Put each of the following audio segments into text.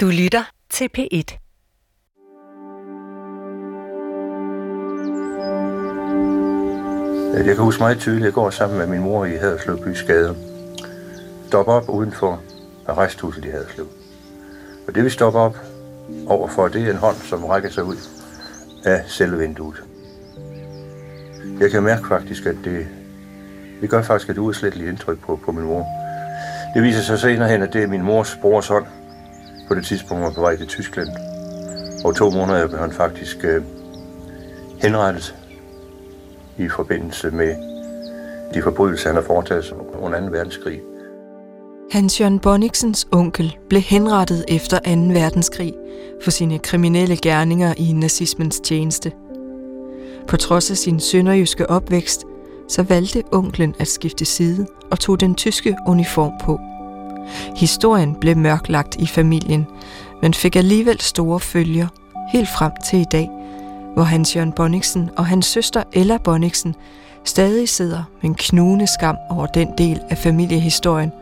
Du lytter til P1. Jeg kan huske meget tydeligt, at jeg går sammen med min mor i Haderslev Bys Gade. Stopper op udenfor arresthuset i Haderslev. Og det vi stopper op overfor, det er en hånd, som rækker sig ud af selve vinduet. Jeg kan mærke faktisk, at det, det gør faktisk et udsletteligt indtryk på, på min mor. Det viser sig senere hen, at det er min mors brors hånd, på det tidspunkt var på vej til Tyskland. Og to måneder blev han faktisk øh, henrettet i forbindelse med de forbrydelser, han har foretaget sig under 2. verdenskrig. Hans Jørgen Bonniksens onkel blev henrettet efter 2. verdenskrig for sine kriminelle gerninger i nazismens tjeneste. På trods af sin sønderjyske opvækst, så valgte onklen at skifte side og tog den tyske uniform på. Historien blev mørklagt i familien, men fik alligevel store følger, helt frem til i dag, hvor Hans Jørgen Bonniksen og hans søster Ella Bonniksen stadig sidder med en knugende skam over den del af familiehistorien,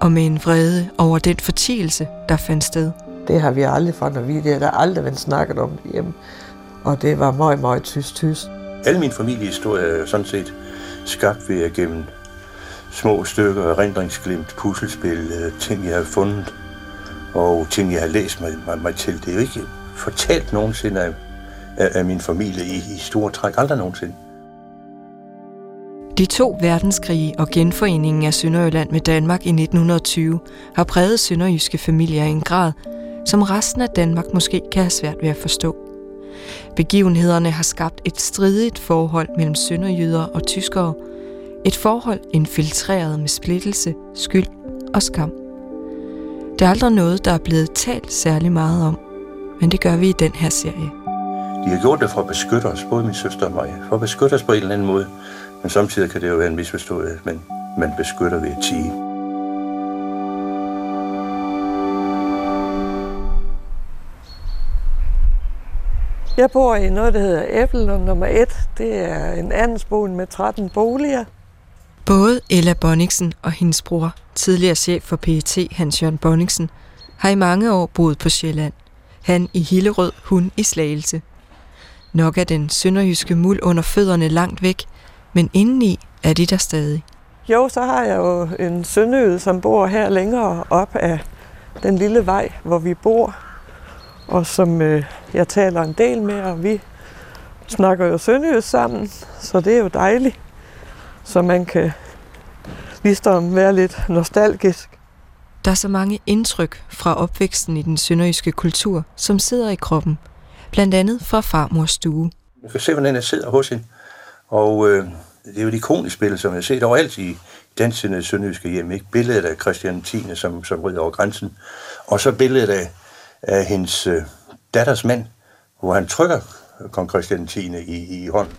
og med en vrede over den fortielse, der fandt sted. Det har vi aldrig fået at vide. Det er der aldrig været snakket om hjemme. Og det var meget, meget tyst, tyst. Alle min familiehistorie er sådan set skabt ved at gennem små stykker, erindringsglimt, puslespil, øh, ting, jeg har fundet, og ting, jeg har læst mig, mig, mig til. Det er jo ikke fortalt nogensinde af, af, af min familie i, i store træk. Aldrig nogensinde. De to verdenskrige og genforeningen af Sønderjylland med Danmark i 1920 har præget sønderjyske familier i en grad, som resten af Danmark måske kan have svært ved at forstå. Begivenhederne har skabt et stridigt forhold mellem sønderjyder og tyskere, et forhold infiltreret med splittelse, skyld og skam. Det er aldrig noget, der er blevet talt særlig meget om, men det gør vi i den her serie. De har gjort det for at beskytte os, både min søster og mig, for at beskytte os på en eller anden måde. Men samtidig kan det jo være en misforstået, men man beskytter ved at tige. Jeg bor i noget, der hedder Æppelund nummer 1. Det er en andensbolig med 13 boliger. Både Ella Bonniksen og hendes bror, tidligere chef for PET Hans Jørgen Bonniksen, har i mange år boet på Sjælland. Han i Hillerød, hun i Slagelse. Nok er den sønderjyske muld under fødderne langt væk, men indeni er de der stadig. Jo, så har jeg jo en sønderjyde, som bor her længere op af den lille vej, hvor vi bor, og som øh, jeg taler en del med, og vi snakker jo sønderjysk sammen, så det er jo dejligt, så man kan ligesom være lidt nostalgisk. Der er så mange indtryk fra opvæksten i den sønderjyske kultur, som sidder i kroppen, blandt andet fra farmors stue. Jeg kan se, hvordan jeg sidder hos hende, og øh, det er jo et ikonisk billede, som jeg har set overalt i dansende sønderjyske hjem. Ikke? Billedet af Christian 10. som, som rider over grænsen, og så billedet af, af hendes øh, datters mand, hvor han trykker kong Christian 10. i, i hånden.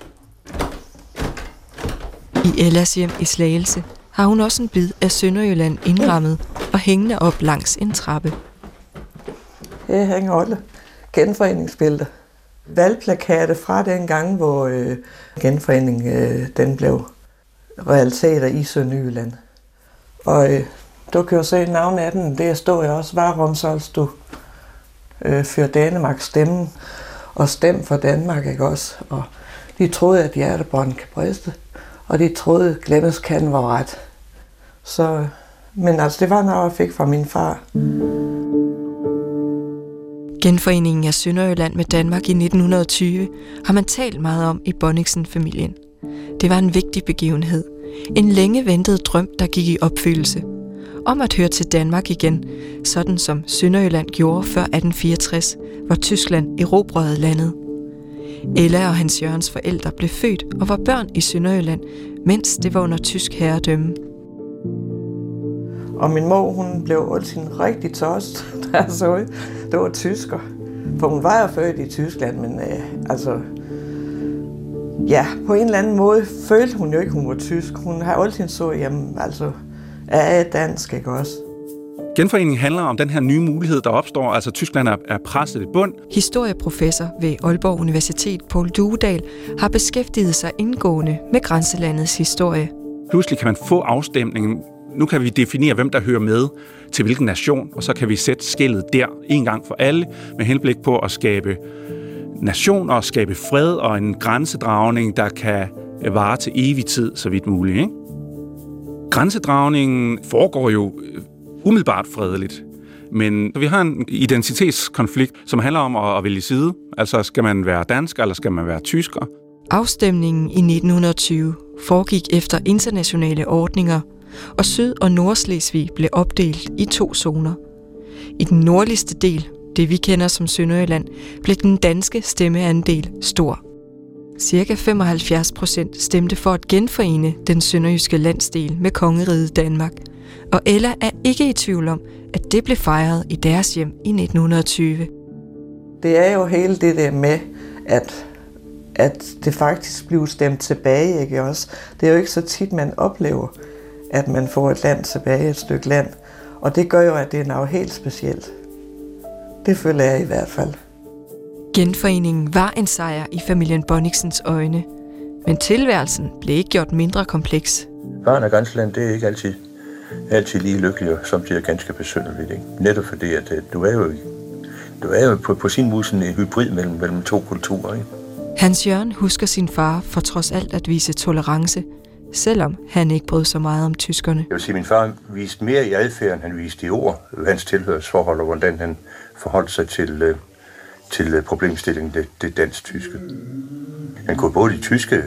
I Ellas hjem i Slagelse har hun også en bid af Sønderjylland indrammet og hængende op langs en trappe. Her hænger alle genforeningsbilleder. Valgplakater fra den gang, hvor øh, genforeningen øh, den blev realiteter i Sønderjylland. Og øh, du kan jo se navnet af den, det står jeg også, Varumsols du øh, for Danmarks stemmen, og stem for Danmark, ikke også? Og de troede, at hjertebånd kan briste, og de troede, at Glennes kan var ret. Så, men altså, det var noget, jeg fik fra min far. Genforeningen af Sønderjylland med Danmark i 1920 har man talt meget om i Bonniksen-familien. Det var en vigtig begivenhed. En længe ventet drøm, der gik i opfyldelse. Om at høre til Danmark igen, sådan som Sønderjylland gjorde før 1864, hvor Tyskland erobrede landet. Ella og Hans Jørgens forældre blev født og var børn i Sønderjylland, mens det var under tysk herredømme. Og min mor, hun blev altid rigtig tost, da jeg så det var tysker. For hun var jo født i Tyskland, men øh, altså... Ja, på en eller anden måde følte hun jo ikke, hun var tysk. Hun har altid så, jamen altså, er jeg dansk, ikke også? Genforeningen handler om den her nye mulighed, der opstår. Altså Tyskland er, er presset i bund. Historieprofessor ved Aalborg Universitet, Paul Duedal, har beskæftiget sig indgående med grænselandets historie. Pludselig kan man få afstemningen nu kan vi definere, hvem der hører med til hvilken nation, og så kan vi sætte skillet der en gang for alle, med henblik på at skabe nation og skabe fred og en grænsedragning, der kan vare til evig tid, så vidt muligt. Ikke? Grænsedragningen foregår jo umiddelbart fredeligt. Men vi har en identitetskonflikt, som handler om at, vælge side. Altså, skal man være dansk, eller skal man være tysker? Afstemningen i 1920 foregik efter internationale ordninger, og Syd- og Nordslesvig blev opdelt i to zoner. I den nordligste del, det vi kender som Sønderjylland, blev den danske stemmeandel stor. Cirka 75 procent stemte for at genforene den sønderjyske landsdel med kongeriget Danmark, og Ella er ikke i tvivl om, at det blev fejret i deres hjem i 1920. Det er jo hele det der med, at, at det faktisk bliver stemt tilbage, ikke også? Det er jo ikke så tit, man oplever, at man får et land tilbage, et stykke land. Og det gør jo, at det er noget helt specielt. Det føler jeg i hvert fald. Genforeningen var en sejr i familien Bonniksens øjne, men tilværelsen blev ikke gjort mindre kompleks. Barn af grænseland, det er ikke altid, altid lige lykkelig, og samtidig ganske besynderligt. Ikke? Netop fordi, at øh, du er jo, du er jo på, på sin måde sådan en hybrid mellem, mellem to kulturer. Ikke? Hans Jørgen husker sin far for trods alt at vise tolerance, selvom han ikke brød så meget om tyskerne. Jeg vil sige, at min far viste mere i adfærd, end han viste i ord, hans tilhørsforhold og hvordan han forholdt sig til, øh, til øh, problemstillingen, det, det dansk-tyske. Han kunne både de tyske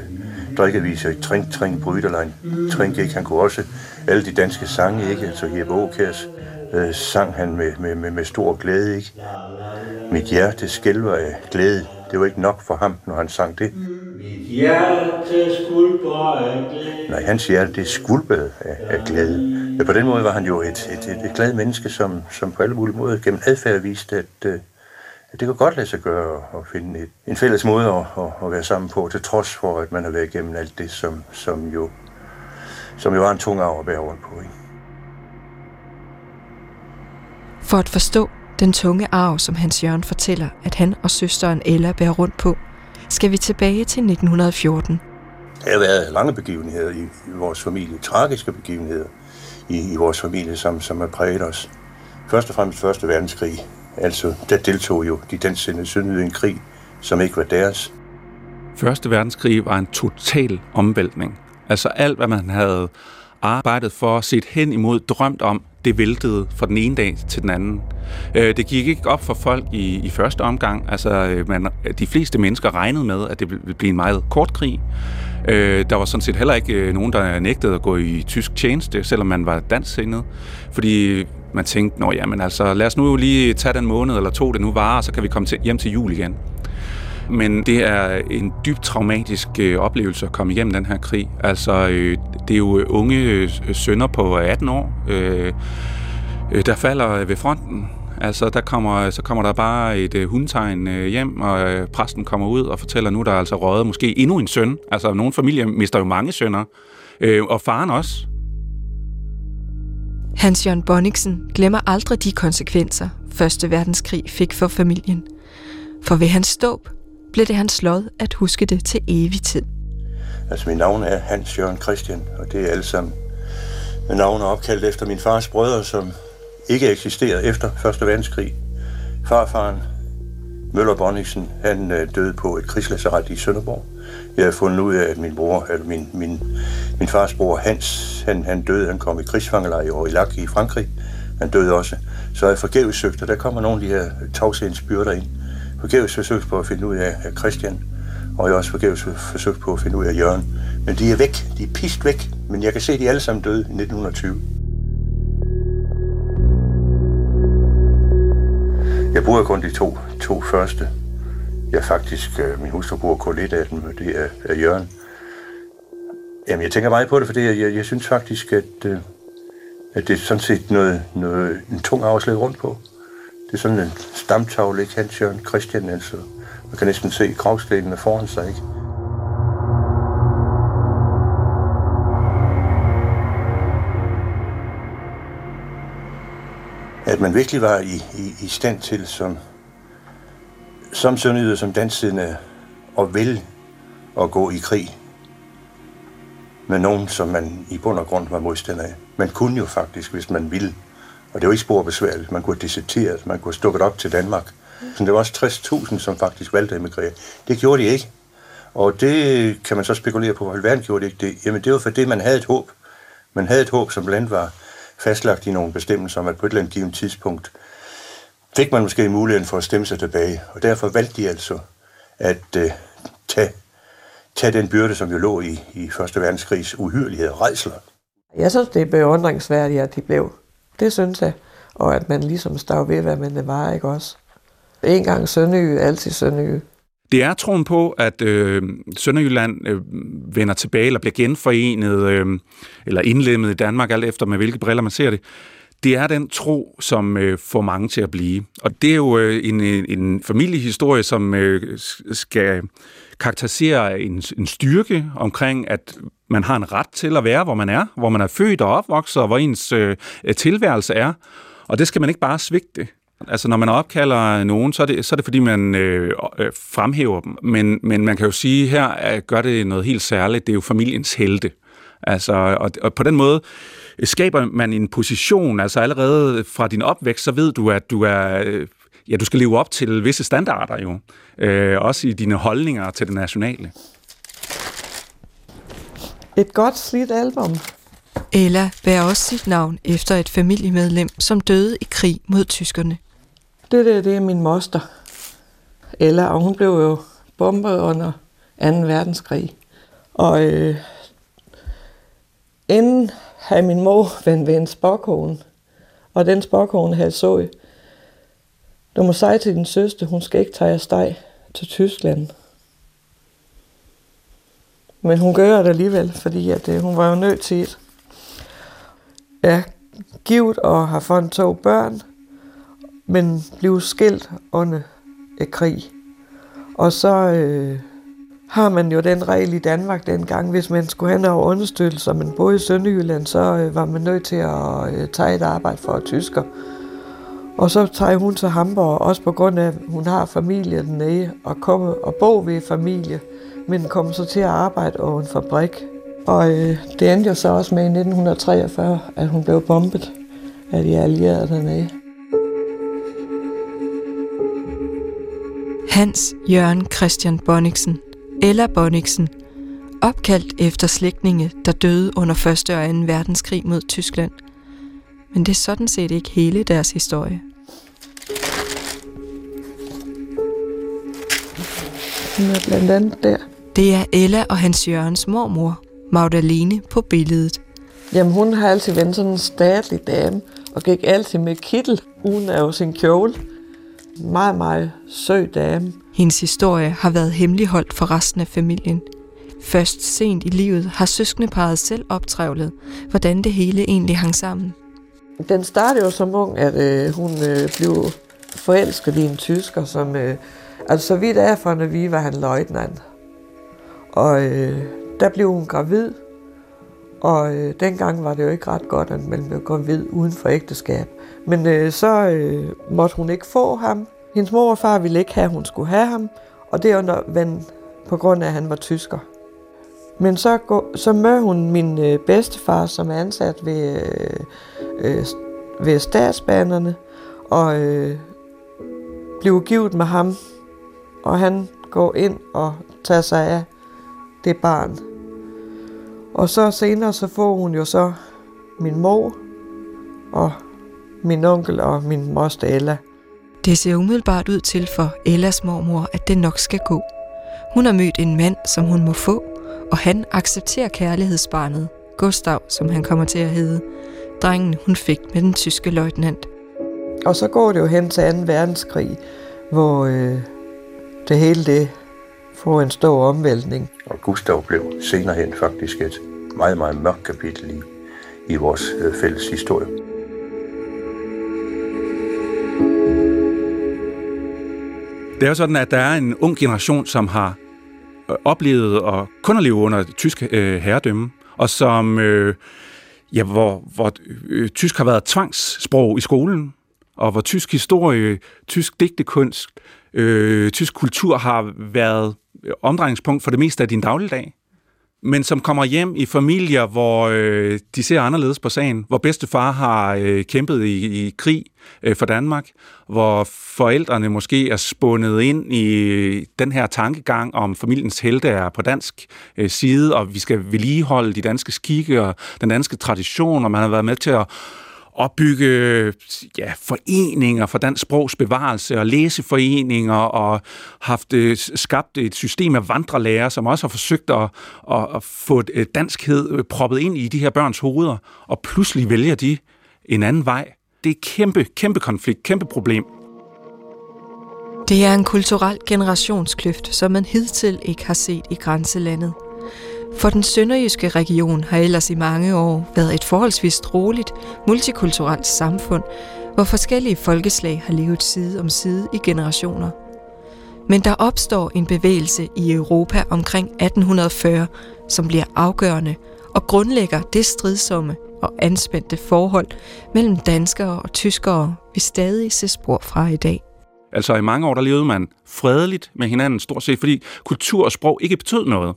drikkeviser, Trink, Trink, Bryderlein, Trink, ikke? Han kunne også alle de danske sange, ikke? Altså Jeppe Aukærs øh, sang han med, med, med, med stor glæde, ikke? Mit hjerte skælver af glæde. Det var ikke nok for ham, når han sang det. Mit hjerte skulper af glæde. Nej, hans hjerte, det skulpede af, af glæde. Ja, på den måde var han jo et, et, et, et glad menneske, som, som på alle mulige måder gennem adfærd viste, at, øh, at det kunne godt lade sig gøre at finde et, en fælles måde at, at, at være sammen på, til trods for, at man har været igennem alt det, som, som, jo, som jo var en tung arv at bære rundt på. Ikke? For at forstå den tunge arv, som Hans Jørgen fortæller, at han og søsteren Ella bærer rundt på, skal vi tilbage til 1914. Der har været lange begivenheder i, i vores familie, tragiske begivenheder i, i vores familie, som, som har præget os. Først og fremmest Første Verdenskrig. Altså, der deltog jo de dansende syndede i en krig, som ikke var deres. Første verdenskrig var en total omvæltning. Altså alt, hvad man havde arbejdet for, set hen imod, drømt om, det væltede fra den ene dag til den anden. Øh, det gik ikke op for folk i, i første omgang. Altså, øh, man, de fleste mennesker regnede med, at det ville blive en meget kort krig. Øh, der var sådan set heller ikke øh, nogen, der nægtede at gå i tysk tjeneste, selvom man var dansksindet. Fordi man tænkte, nå jamen altså, lad os nu lige tage den måned eller to, det nu varer, så kan vi komme til, hjem til jul igen. Men det er en dybt traumatisk øh, oplevelse at komme igennem den her krig. Altså, øh, det er jo øh, unge øh, sønner på 18 år, øh, øh, der falder øh, ved fronten. Altså, der kommer, så kommer der bare et øh, hundtegn øh, hjem, og øh, præsten kommer ud og fortæller, nu der er altså røget måske endnu en søn. Altså, nogle familier mister jo mange sønner, øh, og faren også. Hans Jørgen Bonniksen glemmer aldrig de konsekvenser, Første Verdenskrig fik for familien. For ved hans ståb blev det hans lod at huske det til evig tid. Altså, mit navn er Hans Jørgen Christian, og det er alle sammen navne opkaldt efter min fars brødre, som ikke eksisterede efter Første Verdenskrig. Farfaren, Møller Bonniksen, han øh, døde på et krigslasseret i Sønderborg. Jeg har fundet ud af, at min bror, eller min, min, min fars bror Hans, han, han døde, han kom i krigsfangelejre i Lac i Frankrig. Han døde også. Så jeg forgæves søgte, og der kommer nogle af de her tavshedens byrder ind forgæves forsøgt på at finde ud af Christian, og jeg har også forgæves forsøgt på at finde ud af Jørgen. Men de er væk. De er pist væk. Men jeg kan se, at de alle sammen døde i 1920. Jeg bruger kun de to, to første. Jeg faktisk, øh, min hustru bruger kun lidt af dem, og det er, er Jørgen. Jamen, jeg tænker meget på det, fordi jeg, jeg, jeg synes faktisk, at, øh, at det er sådan set noget, noget, en tung afslag rundt på. Det er sådan en stamtavle, ikke? Hans Jørgen Christian, altså. Man kan næsten se gravstenene foran sig, ikke? At man virkelig var i, i, i stand til, som, som sønderjyder, som danssiden og vil at gå i krig. med nogen, som man i bund og grund var modstander af. Man kunne jo faktisk, hvis man ville. Og det var ikke spor besværligt. Man kunne have deserteret, man kunne have stukket op til Danmark. Så det var også 60.000, som faktisk valgte at emigrere. Det gjorde de ikke. Og det kan man så spekulere på, hvorfor verden gjorde det ikke det. Jamen det var fordi, man havde et håb. Man havde et håb, som blandt var fastlagt i nogle bestemmelser om, at på et eller andet givet tidspunkt fik man måske muligheden for at stemme sig tilbage. Og derfor valgte de altså at uh, tage, tage den byrde, som jo lå i, i Første Verdenskrigs uhyrelighed og redsler. Jeg synes, det er beundringsværdigt, at de blev. Det synes jeg. Og at man ligesom står ved, hvad man var, ikke også? En gang Sønderjy, altid Sønderjy. Det er troen på, at øh, Sønderjylland øh, vender tilbage eller bliver genforenet øh, eller indlemmet i Danmark, alt efter med hvilke briller man ser det. Det er den tro, som øh, får mange til at blive. Og det er jo øh, en, en familiehistorie, som øh, skal karakteriserer en, en styrke omkring, at man har en ret til at være, hvor man er, hvor man er født og opvokset, og hvor ens øh, tilværelse er. Og det skal man ikke bare svigte. Altså, når man opkalder nogen, så er det, så er det fordi, man øh, øh, fremhæver dem. Men, men man kan jo sige, her at gør det noget helt særligt. Det er jo familiens helte. Altså, og, og på den måde skaber man en position, altså allerede fra din opvækst, så ved du, at du er... Øh, Ja, du skal leve op til visse standarder jo. Øh, også i dine holdninger til det nationale. Et godt slidt album. Ella bærer også sit navn efter et familiemedlem, som døde i krig mod tyskerne. Det der, det er min moster. Ella, og hun blev jo bombet under 2. verdenskrig. Og øh, inden havde min mor vendt ved en spokkone, og den spokkone havde så, du må sige til din søster, hun skal ikke tage afsted til Tyskland. Men hun gør det alligevel, fordi at, øh, hun var jo nødt til det. Ja, givet og har fået to børn, men blev skilt under et krig. Og så øh, har man jo den regel i Danmark dengang, hvis man skulle have noget understøttelse, men man i Sønderjylland, så øh, var man nødt til at øh, tage et arbejde for tysker. Og så tager hun til Hamburg, også på grund af, at hun har familie dernede, og kommer og bo ved familie, men kommer så til at arbejde over en fabrik. Og øh, det endte jo så også med i 1943, at hun blev bombet af de allierede dernede. Hans Jørgen Christian Bonniksen, eller Bonniksen, opkaldt efter slægtninge, der døde under 1. og 2. verdenskrig mod Tyskland. Men det er sådan set ikke hele deres historie. Hun er blandt andet der. Det er Ella og Hans Jørgens mormor, Magdalene, på billedet. Jamen, hun har altid været sådan en statlig dame, og gik altid med kittel, uden af sin kjole. Meget, meget sød dame. Hendes historie har været hemmeligholdt for resten af familien. Først sent i livet har søskendeparet selv optrævlet, hvordan det hele egentlig hang sammen. Den startede jo som ung, at øh, hun øh, blev forelsket i en tysker, som... Øh, altså, så vidt er fra når vi var han løjtnant. Og øh, der blev hun gravid, og øh, dengang var det jo ikke ret godt, at man blev gravid uden for ægteskab. Men øh, så øh, måtte hun ikke få ham. Hendes mor og far ville ikke have, at hun skulle have ham, og det var når, på grund af, at han var tysker. Men så, så mødte hun min øh, bedstefar, som er ansat ved, øh, øh, ved statsbanerne, og øh, blev givet med ham. Og han går ind og tager sig af det barn. Og så senere så får hun jo så min mor og min onkel og min moster Ella. Det ser umiddelbart ud til for Ellas mormor, at det nok skal gå. Hun har mødt en mand, som hun må få, og han accepterer kærlighedsbarnet, Gustav, som han kommer til at hedde, drengen hun fik med den tyske løjtnant. Og så går det jo hen til 2. verdenskrig, hvor øh, det hele det får en stor omvæltning. Og Gustav blev senere hen faktisk et meget, meget mørkt kapitel i, i vores øh, fælles historie. Det er jo sådan, at der er en ung generation, som har øh, oplevet og kun at leve under tysk øh, herredømme, og som, øh, ja, hvor, hvor øh, øh, tysk har været tvangssprog i skolen, og hvor tysk historie, tysk digtekunst, øh, tysk kultur har været øh, omdrejningspunkt for det meste af din dagligdag men som kommer hjem i familier, hvor øh, de ser anderledes på sagen, hvor bedstefar har øh, kæmpet i, i krig øh, for Danmark, hvor forældrene måske er spundet ind i den her tankegang om familiens helte er på dansk øh, side, og vi skal vedligeholde de danske skikke og den danske tradition, og man har været med til at opbygge ja, foreninger for dansk sprogs bevarelse og læseforeninger og haft øh, skabt et system af vandrelærer, som også har forsøgt at, at, at få øh, danskhed øh, proppet ind i de her børns hoveder, og pludselig vælger de en anden vej. Det er kæmpe, kæmpe konflikt, kæmpe problem. Det er en kulturel generationskløft, som man hidtil ikke har set i grænselandet. For den sønderjyske region har ellers i mange år været et forholdsvis roligt, multikulturelt samfund, hvor forskellige folkeslag har levet side om side i generationer. Men der opstår en bevægelse i Europa omkring 1840, som bliver afgørende og grundlægger det stridsomme og anspændte forhold mellem danskere og tyskere, vi stadig ser spor fra i dag. Altså i mange år, der levede man fredeligt med hinanden stort set, fordi kultur og sprog ikke betød noget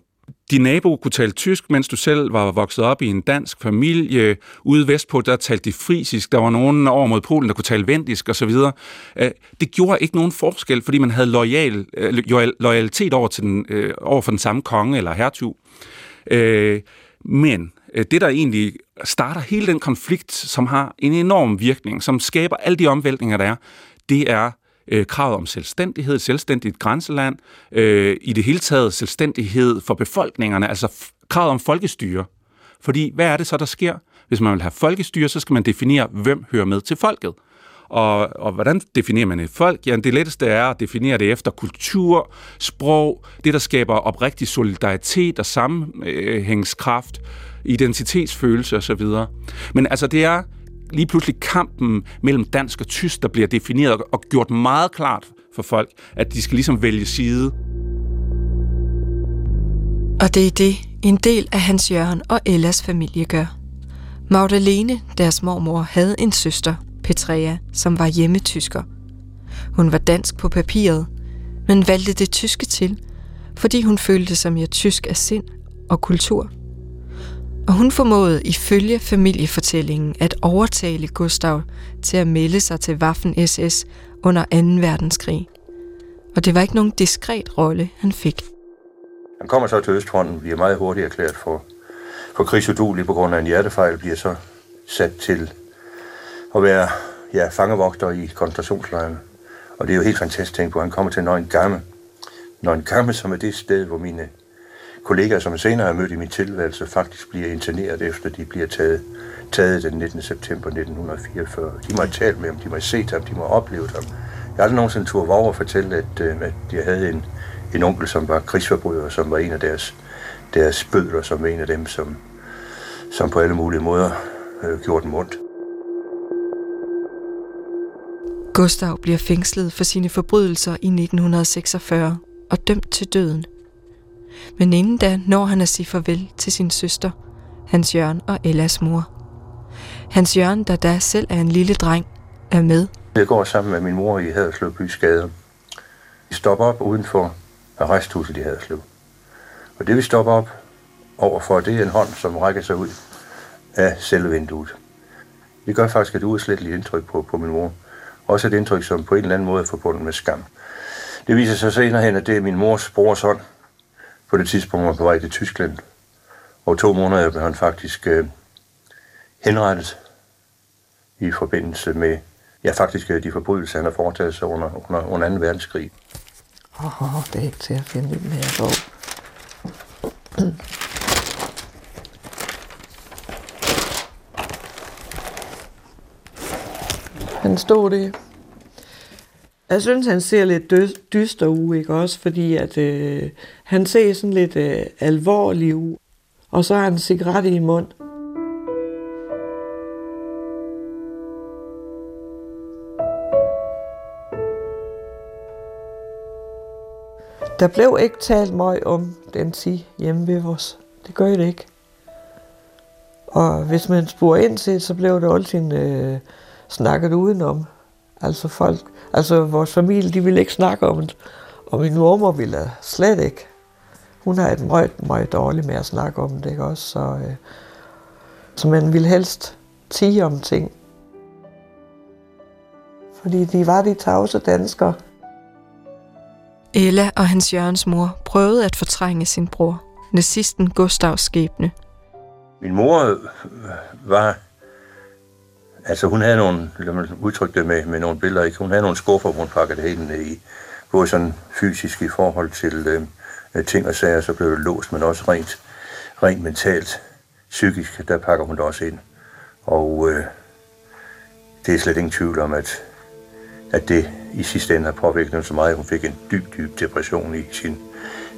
din nabo kunne tale tysk, mens du selv var vokset op i en dansk familie. Ude vestpå, der talte de frisisk. Der var nogen over mod Polen, der kunne tale vendisk osv. Øh, det gjorde ikke nogen forskel, fordi man havde loyal, øh, loyalitet over, til den, øh, over for den samme konge eller hertug. Øh, men det, der egentlig starter hele den konflikt, som har en enorm virkning, som skaber alle de omvæltninger, der er, det er øh, kravet om selvstændighed, selvstændigt grænseland, øh, i det hele taget selvstændighed for befolkningerne, altså kravet om folkestyre. Fordi hvad er det så, der sker? Hvis man vil have folkestyre, så skal man definere, hvem hører med til folket. Og, og hvordan definerer man et folk? Ja, det letteste er at definere det efter kultur, sprog, det der skaber oprigtig solidaritet og sammenhængskraft, identitetsfølelse osv. Men altså det er lige pludselig kampen mellem dansk og tysk, der bliver defineret og gjort meget klart for folk, at de skal ligesom vælge side. Og det er det, en del af Hans Jørgen og Ellas familie gør. Magdalene, deres mormor, havde en søster, Petrea, som var hjemmetysker. Hun var dansk på papiret, men valgte det tyske til, fordi hun følte sig mere tysk af sind og kultur og hun formåede ifølge familiefortællingen at overtale Gustav til at melde sig til Waffen SS under 2. verdenskrig. Og det var ikke nogen diskret rolle, han fik. Han kommer så til Østfronten, bliver meget hurtigt erklæret for, for krigsudulig på grund af en hjertefejl, bliver så sat til at være ja, fangevogter i koncentrationslejren. Og det er jo helt fantastisk at tænke på, han kommer til Nøgen Gamme. Nøgen Gamme, som er det sted, hvor mine kollegaer, som jeg senere har mødt i min tilværelse, faktisk bliver interneret, efter de bliver taget, taget den 19. september 1944. De må have talt med ham, de må have set ham, de må have oplevet ham. Jeg har aldrig nogensinde tur over at fortælle, at, øh, at jeg havde en, en onkel, som var krigsforbryder, som var en af deres, deres bødler, som var en af dem, som, som på alle mulige måder øh, gjorde dem ondt. Gustav bliver fængslet for sine forbrydelser i 1946 og dømt til døden men inden da når han at sige farvel til sin søster, Hans Jørgen og Ellas mor. Hans Jørgen, der da selv er en lille dreng, er med. Jeg går sammen med min mor i Haderslev Bysgade. Vi stopper op uden for arresthuset i Haderslev. Og det vi stopper op overfor, det er en hånd, som rækker sig ud af selve vinduet. Det gør faktisk et udsletteligt indtryk på, på min mor. Også et indtryk, som på en eller anden måde er forbundet med skam. Det viser sig senere hen, at det er min mors brors hånd, på det tidspunkt var på vej til Tyskland. Og to måneder blev han faktisk øh, henrettet i forbindelse med, ja faktisk øh, de forbrydelser, han har foretaget sig under, under, under 2. verdenskrig. Åh, oh, det er ikke til at finde ud med bog. Han stod det jeg synes, han ser lidt dyster ud, ikke også? Fordi at, øh, han ser sådan lidt øh, alvorlig ud. Og så har han en cigaret i mund. Der blev ikke talt meget om den tid hjemme ved os. Det gør det ikke. Og hvis man spurgte ind til, så blev det altid øh, snakket udenom. Altså folk, altså vores familie, de ville ikke snakke om det. Og min mormor ville slet ikke. hun har et meget, meget dårligt med at snakke om det, ikke også? Så, øh, så man vil helst tige om ting. Fordi de var de tavse danskere. Ella og hans Jørgens mor prøvede at fortrænge sin bror, nazisten Gustavs skæbne. Min mor var... Altså hun havde nogle, lad mig udtrykke det med, med nogle billeder, ikke? hun havde nogle skuffer, hvor hun pakkede det hele ned i. Både sådan fysisk i forhold til øh, øh, ting og sager, så blev det låst, men også rent, rent mentalt, psykisk, der pakker hun det også ind. Og øh, det er slet ingen tvivl om, at, at det i sidste ende har påvirket hende så meget, at hun fik en dyb, dyb depression i sin,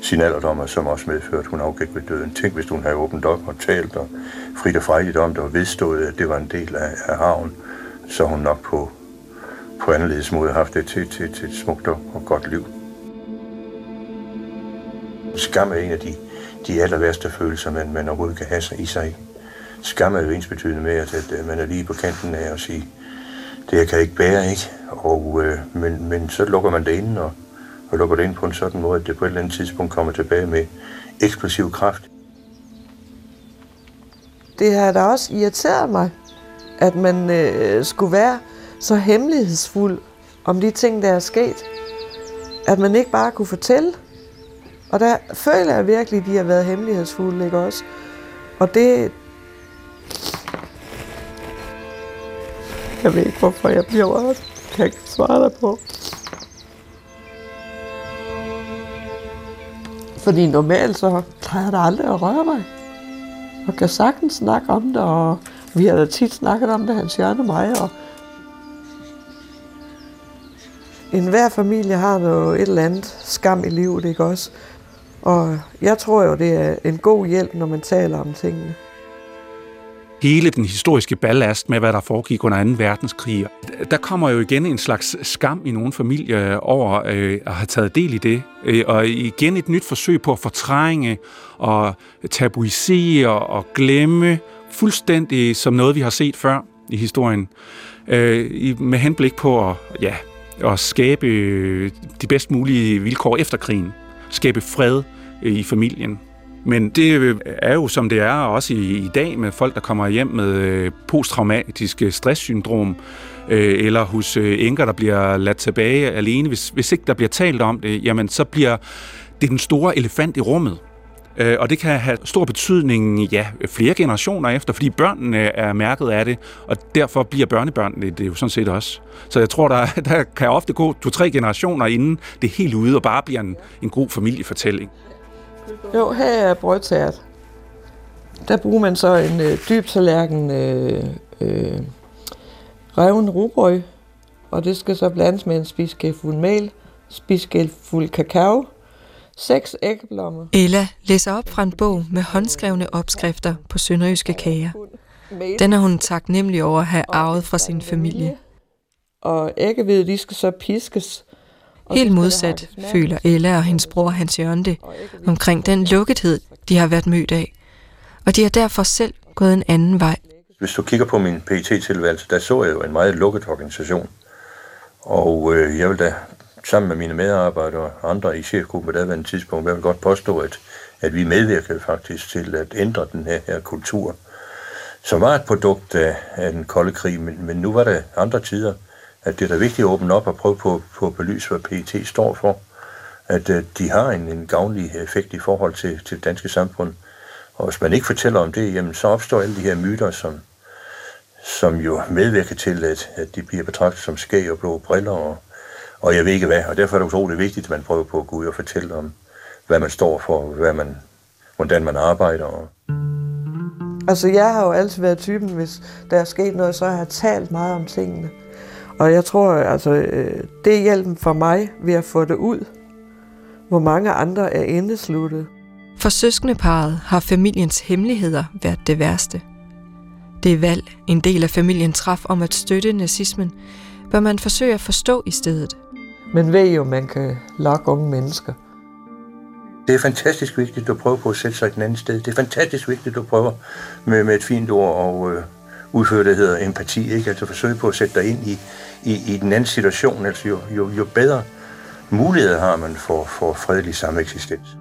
sin alderdom, som også medførte, at hun afgik ved døden. Tænk, hvis hun havde åbent op og talt og frit og frejligt om det, og vedstået, at det var en del af, af havn, så hun nok på, på anderledes måde haft det til, til, til et smukt og godt liv. Skam er en af de, de aller værste følelser, man, man overhovedet kan have sig i sig. Skam er jo ens betydende med, at, at man er lige på kanten af at sige, det jeg kan ikke bære, ikke? Og, øh, men, men så lukker man det ind, og, og lukker det ind på en sådan måde, at det på et eller andet tidspunkt kommer tilbage med eksplosiv kraft. Det har da også irriteret mig, at man øh, skulle være så hemmelighedsfuld om de ting, der er sket. At man ikke bare kunne fortælle. Og der føler jeg virkelig, at de har været hemmelighedsfulde, ikke også? Og det... Jeg ved ikke, hvorfor jeg bliver rørt. Kan jeg ikke svare dig på. Fordi normalt så plejer der aldrig at røre mig. Og kan sagtens snakke om det, og vi har da tit snakket om det, Hans Jørgen og mig. Og en hver familie har noget et eller andet skam i livet, ikke også? Og jeg tror jo, det er en god hjælp, når man taler om tingene. Hele den historiske ballast med, hvad der foregik under 2. verdenskrig, der kommer jo igen en slags skam i nogle familier over øh, at have taget del i det. Øh, og igen et nyt forsøg på at fortrænge og tabuisere og glemme fuldstændig som noget, vi har set før i historien. Øh, med henblik på at, ja, at skabe øh, de bedst mulige vilkår efter krigen. Skabe fred øh, i familien. Men det øh, er jo som det er også i, i dag med folk, der kommer hjem med øh, posttraumatisk øh, stresssyndrom, øh, eller hos øh, enker, der bliver ladt tilbage alene. Hvis, hvis ikke der bliver talt om det, jamen så bliver det den store elefant i rummet. Øh, og det kan have stor betydning, ja, flere generationer efter, fordi børnene er mærket af det, og derfor bliver børnebørnene det jo sådan set også. Så jeg tror, der, der kan ofte gå to-tre generationer, inden det er helt ude og bare bliver en, en god familiefortælling. Jo, her er brødtært. Der bruger man så en øh, dyb tallerken øh, øh, reven rugbrød, og det skal så blandes med en spiskefuld mel, spiskefuld kakao, seks æggeblommer. Ella læser op fra en bog med håndskrevne opskrifter på sønderjyske kager. Den er hun taknemmelig over at have arvet fra sin familie. Og æggehvide, de skal så piskes. Helt modsat føler Ella og hendes bror Hans Jørgen det omkring den lukkethed, de har været mødt af. Og de har derfor selv gået en anden vej. Hvis du kigger på min pt tilværelse der så jeg jo en meget lukket organisation. Og øh, jeg vil da sammen med mine medarbejdere og andre i chefgruppen på daværende tidspunkt, jeg vil godt påstå, at, at vi medvirkede faktisk til at ændre den her, her kultur, som var et produkt af, af den kolde krig, men, men nu var det andre tider, at det er da vigtigt at åbne op og prøve på, på at belyse, hvad PET står for. At øh, de har en, en gavnlig effekt i forhold til, til det danske samfund. Og hvis man ikke fortæller om det, jamen, så opstår alle de her myter, som, som jo medvirker til, at, at de bliver betragtet som skæg og blå briller og, og jeg ved ikke hvad. Og derfor er det utroligt vigtigt, at man prøver på at gå ud og fortælle om, hvad man står for, hvad man, hvordan man arbejder. Og... Altså, jeg har jo altid været typen, hvis der er sket noget, så har jeg talt meget om tingene. Og jeg tror, altså, øh, det er hjælpen for mig ved at få det ud, hvor mange andre er indesluttet. For søskendeparet har familiens hemmeligheder været det værste. Det valg, en del af familien traf om at støtte nazismen, bør man forsøge at forstå i stedet. Men ved jo, man kan lokke unge mennesker. Det er fantastisk vigtigt, at du prøver på at sætte sig et andet sted. Det er fantastisk vigtigt, at du prøver med, med et fint ord og øh, udføre det, der hedder empati. Ikke? Altså forsøge på at sætte dig ind i, i, i den anden situation. Altså jo, jo, jo bedre muligheder har man for, for fredelig sameksistens.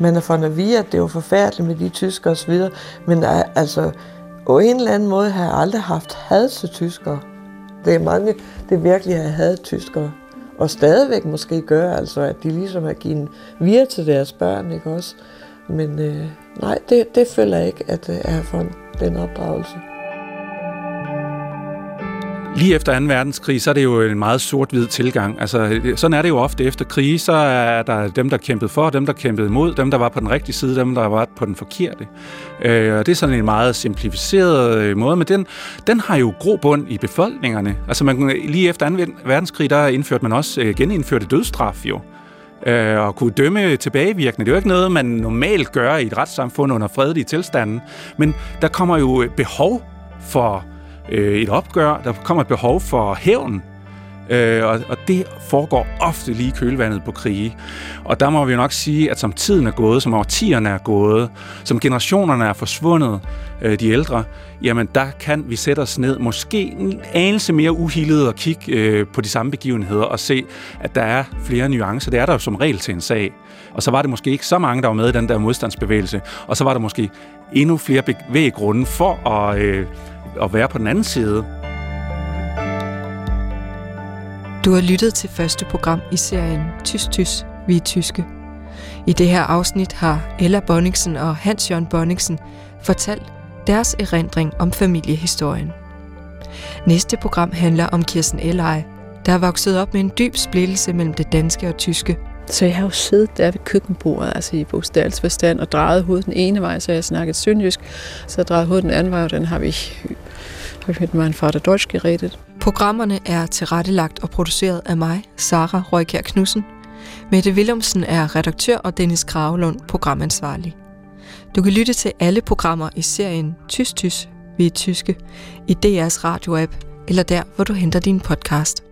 man er fundet at at det var forfærdeligt med de tyskere osv., men altså, på en eller anden måde har jeg aldrig haft had til tyskere. Det er mange, det virkelig har had tyskere. Og stadigvæk måske gør, altså, at de ligesom har givet via til deres børn, ikke også? Men øh, nej, det, det føler jeg ikke, at øh, jeg har fået den opdragelse. Lige efter 2. verdenskrig, så er det jo en meget sort-hvid tilgang. Altså, sådan er det jo ofte efter krig, så er der dem, der kæmpede for, dem, der kæmpede imod, dem, der var på den rigtige side, dem, der var på den forkerte. Øh, og det er sådan en meget simplificeret øh, måde, men den, den har jo grobund i befolkningerne. Altså, man, lige efter 2. verdenskrig, der indførte man også, øh, genindførte dødsstraf jo øh, og kunne dømme tilbagevirkende. Det er jo ikke noget, man normalt gør i et retssamfund under fredelige tilstande, men der kommer jo øh, behov for øh, et opgør, der kommer et behov for hævn, øh, og, og det foregår ofte lige i kølvandet på krige. Og der må vi jo nok sige, at som tiden er gået, som årtierne er gået, som generationerne er forsvundet, øh, de ældre, jamen der kan vi sætte os ned, måske en anelse mere uhildet og kigge øh, på de samme begivenheder og se, at der er flere nuancer. Det er der jo som regel til en sag. Og så var det måske ikke så mange, der var med i den der modstandsbevægelse, og så var der måske endnu flere bevæggrunde for at... Øh, at være på den anden side. Du har lyttet til første program i serien Tys Tys, vi er tyske. I det her afsnit har Ella Bonningsen og Hans-Jørgen Bonningsen fortalt deres erindring om familiehistorien. Næste program handler om Kirsten Elleje, der er vokset op med en dyb splittelse mellem det danske og tyske. Så jeg har jo siddet der ved køkkenbordet, altså i bogstavelsforstand, og drejet hovedet den ene vej, så jeg snakket sønderjysk, så jeg drejet hovedet den anden vej, og den har vi har hørt mig en far, der Deutsch geredet. Programmerne er tilrettelagt og produceret af mig, Sara Røykær Knudsen. Mette Willumsen er redaktør og Dennis Kravelund programansvarlig. Du kan lytte til alle programmer i serien Tys Tys, vi er tyske, i DR's radioapp eller der, hvor du henter din podcast.